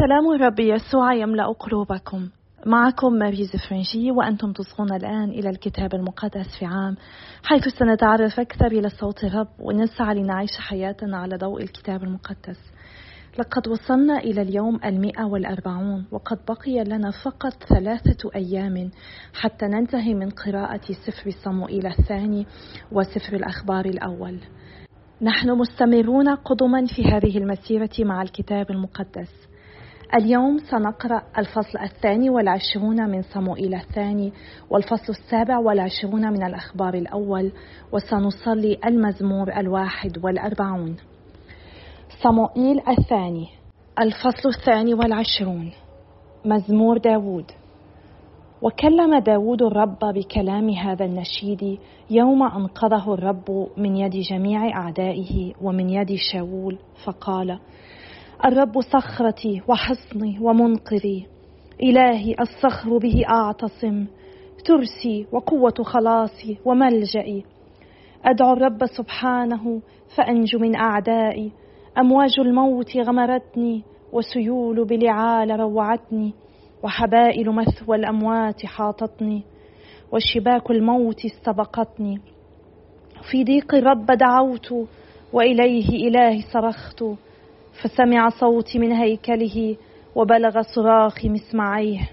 سلام الرب يسوع يملأ قلوبكم. معكم ماريز فرنجي وأنتم تصغون الآن إلى الكتاب المقدس في عام حيث سنتعرف أكثر إلى صوت الرب ونسعى لنعيش حياتنا على ضوء الكتاب المقدس. لقد وصلنا إلى اليوم المئة والأربعون وقد بقي لنا فقط ثلاثة أيام حتى ننتهي من قراءة سفر صموئيل الثاني وسفر الأخبار الأول. نحن مستمرون قدما في هذه المسيرة مع الكتاب المقدس. اليوم سنقرأ الفصل الثاني والعشرون من صموئيل الثاني والفصل السابع والعشرون من الأخبار الأول وسنصلي المزمور الواحد والأربعون. صموئيل الثاني الفصل الثاني والعشرون. مزمور داود وكلم داود الرب بكلام هذا النشيد يوم أنقذه الرب من يد جميع أعدائه ومن يد شاول فقال الرب صخرتي وحصني ومنقذي. إلهي الصخر به أعتصم. ترسي وقوة خلاصي وملجئي. أدعو الرب سبحانه فأنجو من أعدائي. أمواج الموت غمرتني وسيول بلعال روعتني. وحبائل مثوى الأموات حاطتني. وشباك الموت استبقتني. في ضيق الرب دعوت وإليه إلهي صرخت. فسمع صوتي من هيكله وبلغ صراخي مسمعيه.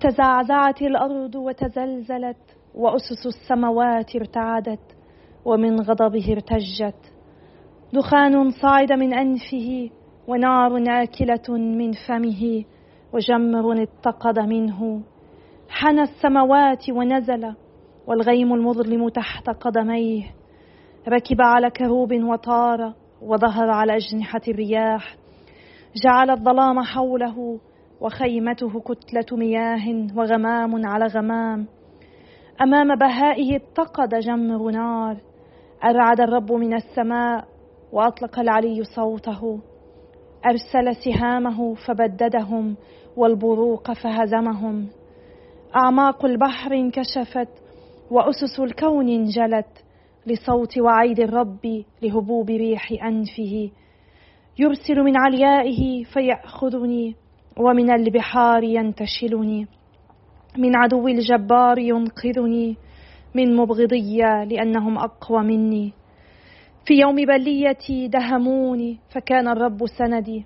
تزعزعت الأرض وتزلزلت وأسس السماوات ارتعدت ومن غضبه ارتجت. دخان صعد من أنفه ونار اكله من فمه وجمر اتقد منه. حنى السماوات ونزل والغيم المظلم تحت قدميه. ركب على كروب وطار وظهر على أجنحة الرياح جعل الظلام حوله وخيمته كتلة مياه وغمام على غمام. أمام بهائه اتقد جمر نار. أرعد الرب من السماء وأطلق العلي صوته. أرسل سهامه فبددهم والبروق فهزمهم. أعماق البحر انكشفت وأسس الكون انجلت. لصوت وعيد الرب لهبوب ريح أنفه. يرسل من عليائه فيأخذني ومن البحار ينتشلني. من عدو الجبار ينقذني من مبغضي لأنهم أقوى مني. في يوم بليتي دهموني فكان الرب سندي.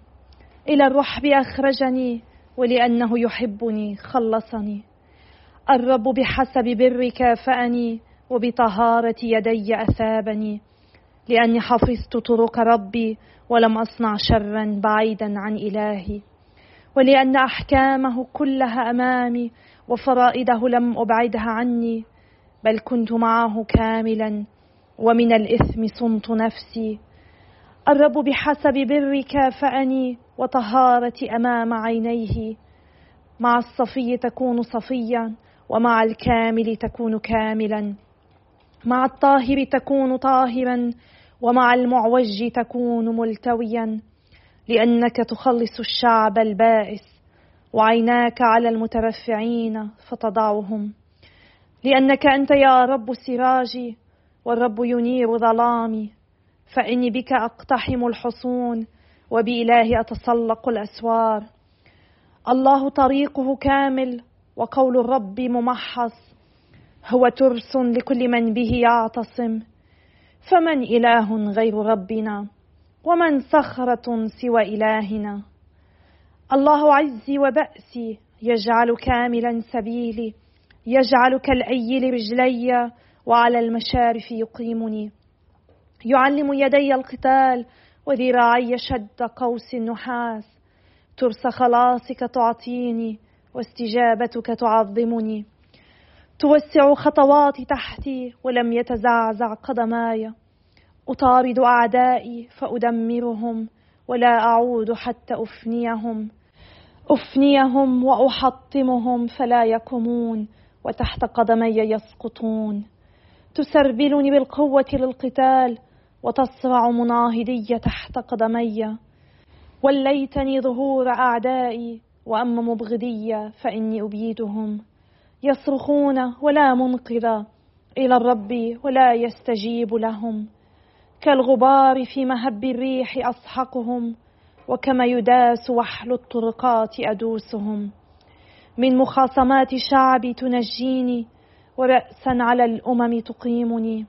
إلى الرحب أخرجني ولأنه يحبني خلصني. الرب بحسب بر كافاني وبطهارة يدي أثابني لأني حفظت طرق ربي ولم أصنع شرا بعيدا عن إلهي. ولأن أحكامه كلها أمامي وفرائده لم أبعدها عني بل كنت معه كاملا ومن الإثم صنت نفسي. الرب بحسب بر كافأني وطهارة أمام عينيه. مع الصفي تكون صفيا ومع الكامل تكون كاملا. مع الطاهر تكون طاهرا ومع المعوج تكون ملتويا. لأنك تخلص الشعب البائس وعيناك على المترفعين فتضعهم. لأنك أنت يا رب سراجي والرب ينير ظلامي. فإني بك أقتحم الحصون وبالهي أتسلق الأسوار. الله طريقه كامل وقول الرب ممحص. هو ترس لكل من به يعتصم. فمن إله غير ربنا؟ ومن صخرة سوى إلهنا؟ الله عزي وبأسي يجعل كاملا سبيلي يجعل كالأيل رجلي وعلى المشارف يقيمني. يعلم يدي القتال وذراعي شد قوس النحاس. ترس خلاصك تعطيني واستجابتك تعظمني. توسع خطواتي تحتي ولم يتزعزع قدماي. أطارد أعدائي فأدمرهم ولا أعود حتى أفنيهم. أفنيهم وأحطمهم فلا يقومون وتحت قدمي يسقطون. تسربلني بالقوة للقتال وتصرع مناهضي تحت قدمي. وليتني ظهور أعدائي وأما مبغضي فإني أبيدهم. يصرخون ولا منقذ إلى الرب ولا يستجيب لهم. كالغبار في مهب الريح أصحقهم وكما يداس وحل الطرقات أدوسهم. من مخاصمات شعبي تنجيني ورأسا على الأمم تقيمني.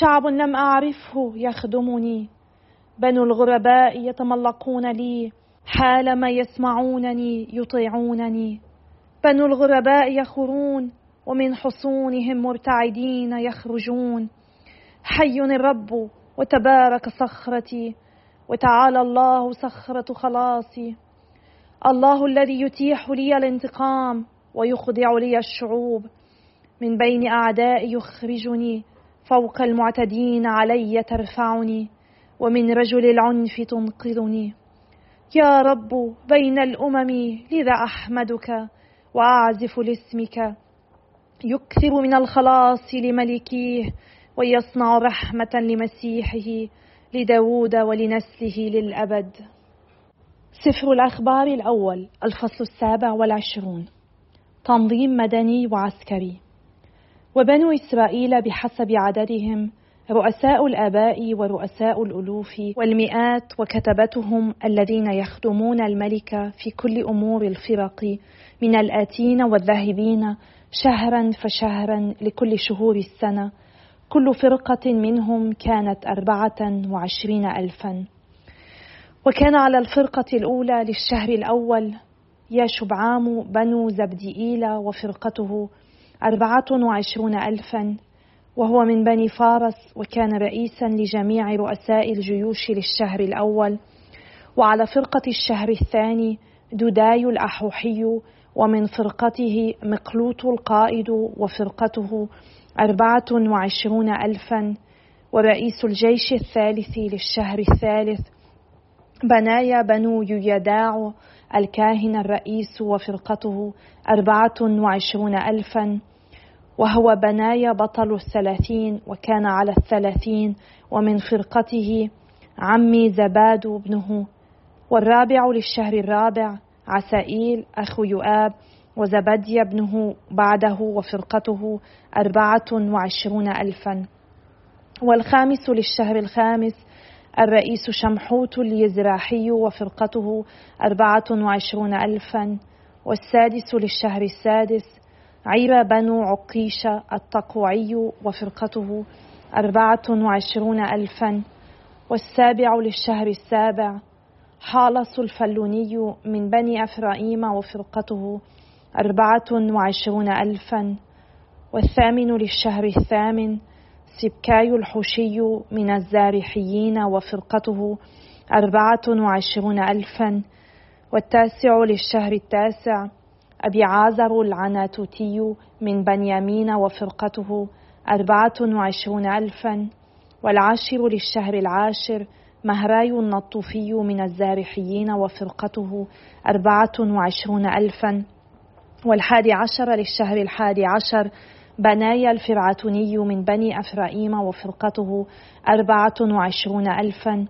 شعب لم أعرفه يخدمني. بنو الغرباء يتملقون لي حالما يسمعونني يطيعونني. بنو الغرباء يخرون ومن حصونهم مرتعدين يخرجون. حي الرب وتبارك صخرتي وتعالى الله صخرة خلاصي. الله الذي يتيح لي الانتقام ويخضع لي الشعوب. من بين أعدائي يخرجني فوق المعتدين علي ترفعني ومن رجل العنف تنقذني. يا رب بين الأمم لذا أحمدك وأعزف لاسمك. يكثر من الخلاص لملكيه ويصنع رحمة لمسيحه لداود ولنسله للأبد. سفر الأخبار الأول الفصل السابع والعشرون. تنظيم مدني وعسكري. وبنو إسرائيل بحسب عددهم رؤساء الآباء ورؤساء الألوف والمئات وكتبتهم الذين يخدمون الملك في كل أمور الفرق من الآتين والذاهبين شهرا فشهرا لكل شهور السنة. كل فرقة منهم كانت أربعة وعشرين ألفا. وكان على الفرقة الأولى للشهر الأول يا شبعام بنو زبدئيل وفرقته أربعة وعشرون ألفا. وهو من بني فارس وكان رئيسا لجميع رؤساء الجيوش للشهر الأول. وعلى فرقة الشهر الثاني دوداي الأحوحي ومن فرقته مقلوط القائد وفرقته أربعة وعشرون ألفا. ورئيس الجيش الثالث للشهر الثالث بنايا بنو يداع الكاهن الرئيس وفرقته أربعة وعشرون ألفا. وهو بنايا بطل الثلاثين وكان على الثلاثين ومن فرقته عمي زباد ابنه والرابع للشهر الرابع عسائيل أخو يؤاب وزبدي ابنه بعده وفرقته أربعة وعشرون ألفا. والخامس للشهر الخامس الرئيس شمحوت اليزراحي وفرقته أربعة وعشرون ألفا. والسادس للشهر السادس عير بنو عقيشة التقوعي وفرقته أربعة وعشرون ألفا والسابع للشهر السابع حالص الفلوني من بني أفرائيم وفرقته أربعة وعشرون ألفا والثامن للشهر الثامن سبكاي الحوشي من الزارحيين وفرقته أربعة وعشرون ألفا والتاسع للشهر التاسع أبي عازر العناتوتي من بنيامين وفرقته أربعة وعشرون ألفا والعاشر للشهر العاشر مهراي النطوفي من الزارحيين وفرقته أربعة وعشرون ألفا والحادي عشر للشهر الحادي عشر بنايا الفرعتوني من بني أفرائيم وفرقته أربعة وعشرون ألفا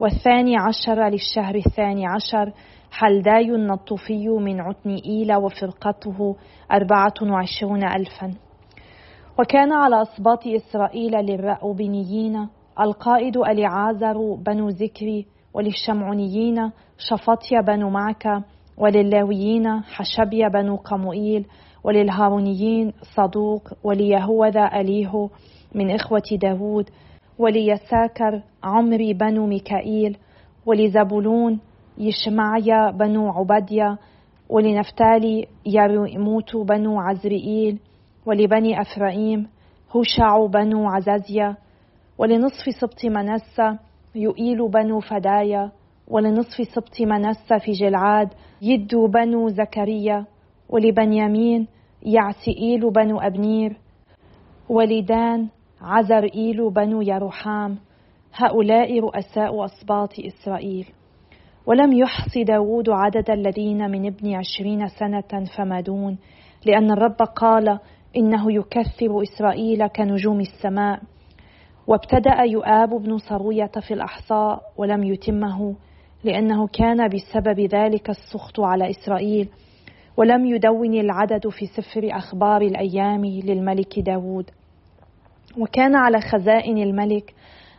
والثاني عشر للشهر الثاني عشر حلداي النطوفي من عتنئيل وفرقته أربعة وعشرون ألفا. وكان على أصباط إسرائيل للرأوبنيين القائد أليعازر بنو ذكري وللشمعونيين شفطيا بنو معكة وللاويين حشبيا بنو قموئيل وللهارونيين صدوق وليهوذا أليه من إخوة داود وليساكر عمري بنو ميكائيل ولزبولون يشمعيا بنو عبديا ولنفتالي يرموت بنو عزرئيل ولبني أفرائيم هوشع بنو عزازيا ولنصف سبط منسى يؤيل بنو فدايا ولنصف سبط منسى في جلعاد يدو بنو زكريا ولبنيامين يعسئيل بنو أبنير ولدان عزرئيل بنو يروحام هؤلاء رؤساء أسباط إسرائيل. ولم يحص داود عدد الذين من ابن عشرين سنة فما دون لأن الرب قال إنه يكثر إسرائيل كنجوم السماء. وابتدأ يؤاب بن صروية في الأحصاء ولم يتمه لأنه كان بسبب ذلك السخط على إسرائيل. ولم يدون العدد في سفر أخبار الأيام للملك داود وكان على خزائن الملك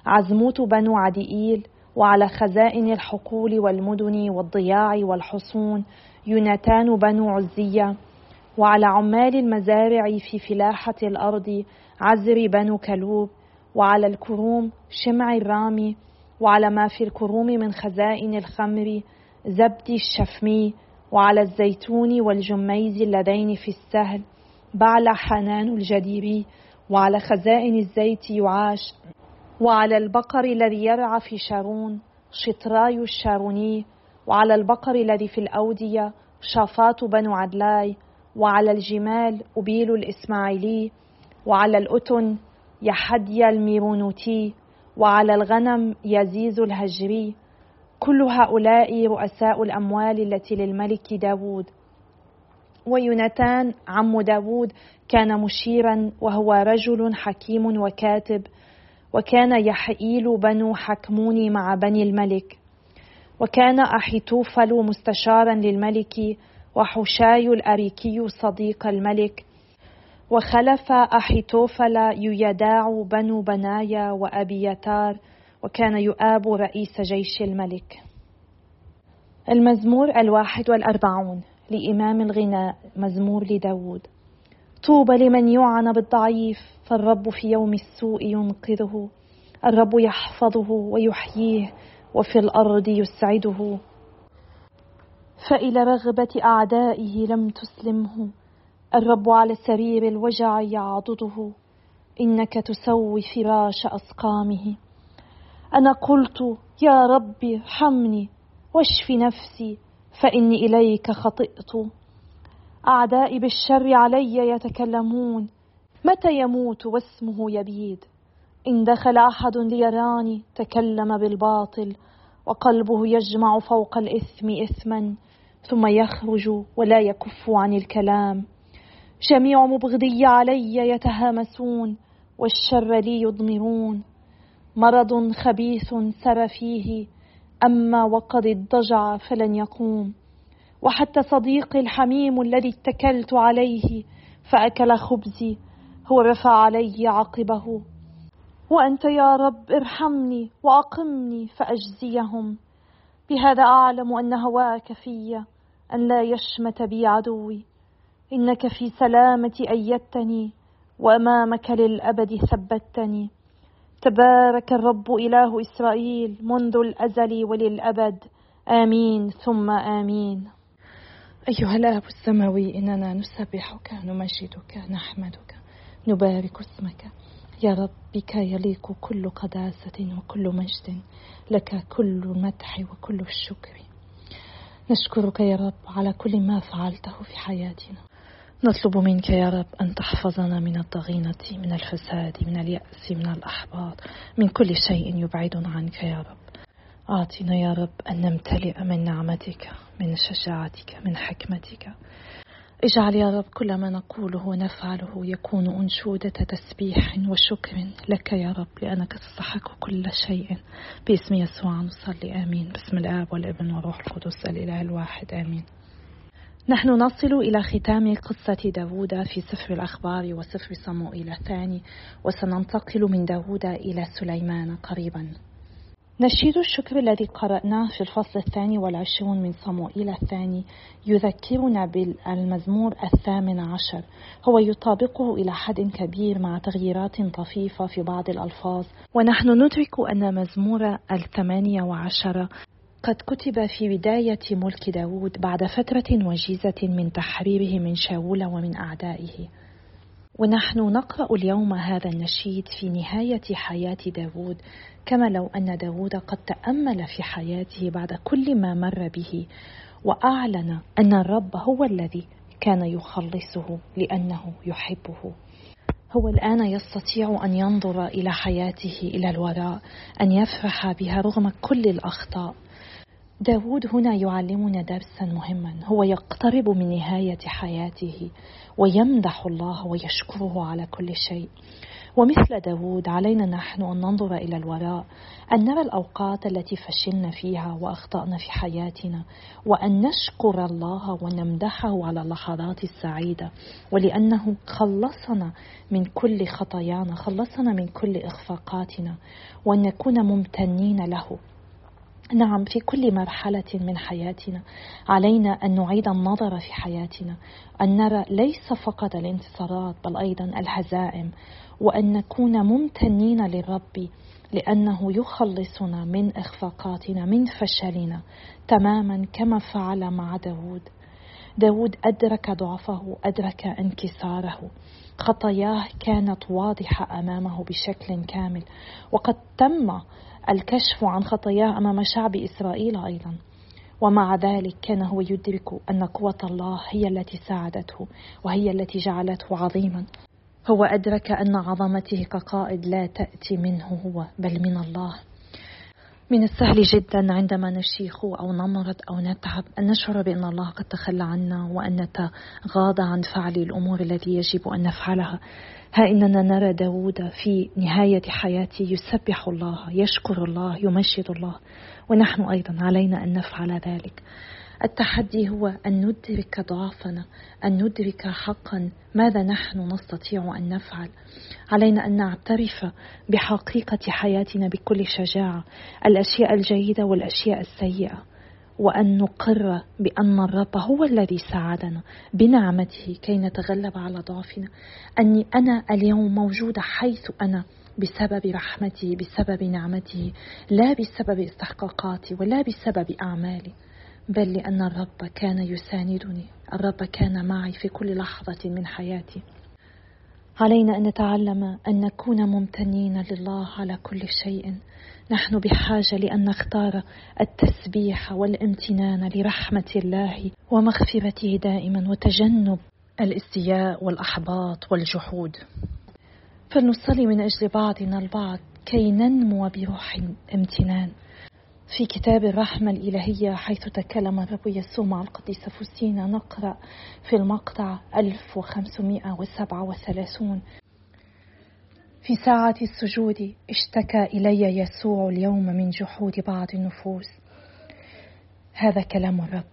عزموت بنو عديئيل وعلى خزائن الحقول والمدن والضياع والحصون يوناتان بنو عزية وعلى عمال المزارع في فلاحة الأرض عزر بنو كلوب وعلى الكروم شمع الرامي وعلى ما في الكروم من خزائن الخمر زبد الشفمي وعلى الزيتون والجميز اللذين في السهل بعل حنان الجديري وعلى خزائن الزيت يعاش. وعلى البقر الذي يرعى في شارون شطراي الشاروني. وعلى البقر الذي في الأودية شافات بنو عدلاي. وعلى الجمال أبيل الإسماعيلي. وعلى الأتن يحدي الميرونوتي. وعلى الغنم يزيز الهجري. كل هؤلاء رؤساء الأموال التي للملك داود ويوناتان عم داود كان مشيرا وهو رجل حكيم وكاتب. وكان يحييل بنو حكمون مع بني الملك. وكان أحيتوفل مستشارا للملك وحشاي الأريكي صديق الملك. وخلف أحيتوفل ييداع بنو بنايا وأبيتار وكان يؤاب رئيس جيش الملك. المزمور الواحد والأربعون لإمام الغناء مزمور لداود. طوبى لمن يعنى بالضعيف فالرب في يوم السوء ينقذه. الرب يحفظه ويحييه وفي الأرض يسعده. فإلى رغبة أعدائه لم تسلمه. الرب على سرير الوجع يعضده. إنك تسوي فراش أسقامه. أنا قلت يا رب ارحمني واشف نفسي فإني إليك خطئت. أعدائي بالشر علي يتكلمون. متى يموت واسمه يبيد؟ إن دخل أحد ليراني تكلم بالباطل وقلبه يجمع فوق الإثم إثما ثم يخرج ولا يكف عن الكلام. جميع مبغضي علي يتهامسون والشر لي يضمرون. مرض خبيث سر فيه أما وقد اضطجع فلن يقوم. وحتى صديقي الحميم الذي اتكلت عليه فأكل خبزي هو رفع علي عقبه. وأنت يا رب ارحمني وأقمني فأجزيهم. بهذا أعلم أن هواك في أن لا يشمت بي عدوي. إنك في سلامة أيدتني وأمامك للأبد ثبتني. تبارك الرب إله إسرائيل منذ الأزل وللأبد. آمين ثم آمين. أيها الآب السماوي إننا نسبحك نمجدك نحمدك نبارك اسمك. يا رب بك يليق كل قداسة وكل مجد لك كل المدح وكل الشكر. نشكرك يا رب على كل ما فعلته في حياتنا. نطلب منك يا رب أن تحفظنا من الضغينة من الفساد من اليأس من الأحباط من كل شيء يبعدنا عنك يا رب. أعطنا يا رب أن نمتلئ من نعمتك من شجاعتك من حكمتك. اجعل يا رب كل ما نقوله ونفعله يكون أنشودة تسبيح وشكر لك يا رب لأنك تستحق كل شيء. باسم يسوع نصلي آمين. باسم الآب والابن والروح القدس الإله الواحد آمين. نحن نصل إلى ختام قصة داود في سفر الأخبار وسفر صموئيل الثاني وسننتقل من داود إلى سليمان قريبا. نشيد الشكر الذي قرأناه في الفصل الثاني والعشرون من صموئيل الثاني يذكرنا بالمزمور الثامن عشر. هو يطابقه إلى حد كبير مع تغييرات طفيفة في بعض الألفاظ. ونحن ندرك أن مزمور الثمانية وعشر قد كتب في بداية ملك داود بعد فترة وجيزة من تحريره من شاول ومن أعدائه. ونحن نقرأ اليوم هذا النشيد في نهاية حياة داود كما لو أن داود قد تأمل في حياته بعد كل ما مر به وأعلن أن الرب هو الذي كان يخلصه لأنه يحبه. هو الآن يستطيع أن ينظر إلى حياته إلى الوراء أن يفرح بها رغم كل الأخطاء. داود هنا يعلمنا درسا مهما. هو يقترب من نهاية حياته ويمدح الله ويشكره على كل شيء. ومثل داود علينا نحن أن ننظر إلى الوراء أن نرى الأوقات التي فشلنا فيها وأخطأنا في حياتنا وأن نشكر الله ونمدحه على اللحظات السعيدة. ولأنه خلصنا من كل خطايانا خلصنا من كل إخفاقاتنا وأن نكون ممتنين له. نعم في كل مرحلة من حياتنا علينا أن نعيد النظر في حياتنا أن نرى ليس فقط الانتصارات بل أيضا الهزائم وأن نكون ممتنين للرب لأنه يخلصنا من إخفاقاتنا من فشلنا تماما كما فعل مع داود. داود أدرك ضعفه أدرك انكساره. خطاياه كانت واضحة أمامه بشكل كامل وقد تم الكشف عن خطاياه أمام شعب إسرائيل أيضا. ومع ذلك كان هو يدرك أن قوة الله هي التي ساعدته وهي التي جعلته عظيما. هو أدرك أن عظمته كقائد لا تأتي منه هو بل من الله. من السهل جدا عندما نشيخ أو نمرض أو نتعب أن نشعر بأن الله قد تخلى عنا وأن نتغاضى عن فعل الأمور التي يجب أن نفعلها. ها إننا نرى داود في نهاية حياته يسبح الله يشكر الله يمجد الله ونحن أيضا علينا أن نفعل ذلك. التحدي هو أن ندرك ضعفنا أن ندرك حقا. ماذا نحن نستطيع أن نفعل؟ علينا أن نعترف بحقيقة حياتنا بكل شجاعة الأشياء الجيدة والأشياء السيئة وأن نقر بأن الرب هو الذي ساعدنا بنعمته كي نتغلب على ضعفنا. أني أنا اليوم موجودة حيث أنا بسبب رحمته بسبب نعمته لا بسبب استحقاقاتي ولا بسبب أعمالي. بل لأن الرب كان يساندني. الرب كان معي في كل لحظة من حياتي. علينا أن نتعلم أن نكون ممتنين لله على كل شيء. نحن بحاجة لأن نختار التسبيح والامتنان لرحمة الله ومغفرته دائما وتجنب الإستياء والأحباط والجحود. فلنصلي من أجل بعضنا البعض كي ننمو بروح امتنان. في كتاب الرحمة الإلهية حيث تكلم الرب يسوع مع القديسة فوسينا نقرأ في المقطع 1537 في ساعة السجود اشتكى إلي يسوع اليوم من جحود بعض النفوس. هذا كلام الرب.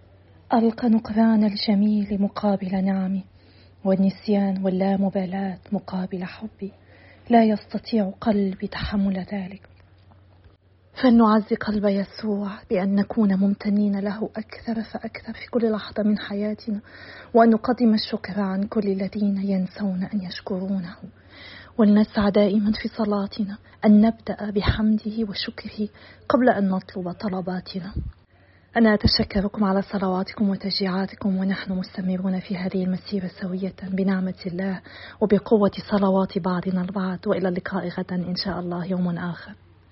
ألقى نقران الجميل مقابل نعمي والنسيان واللامبالاة مقابل حبي. لا يستطيع قلبي تحمل ذلك. فلنعزي قلب يسوع بأن نكون ممتنين له أكثر فأكثر في كل لحظة من حياتنا وأن نقدم الشكر عن كل الذين ينسون أن يشكرونه ولنسعى دائما في صلاتنا أن نبدأ بحمده وشكره قبل أن نطلب طلباتنا. أنا أتشكركم على صلواتكم وتشجيعاتكم ونحن مستمرون في هذه المسيرة سوية بنعمة الله وبقوة صلوات بعضنا البعض. وإلى اللقاء غدا إن شاء الله يوم آخر.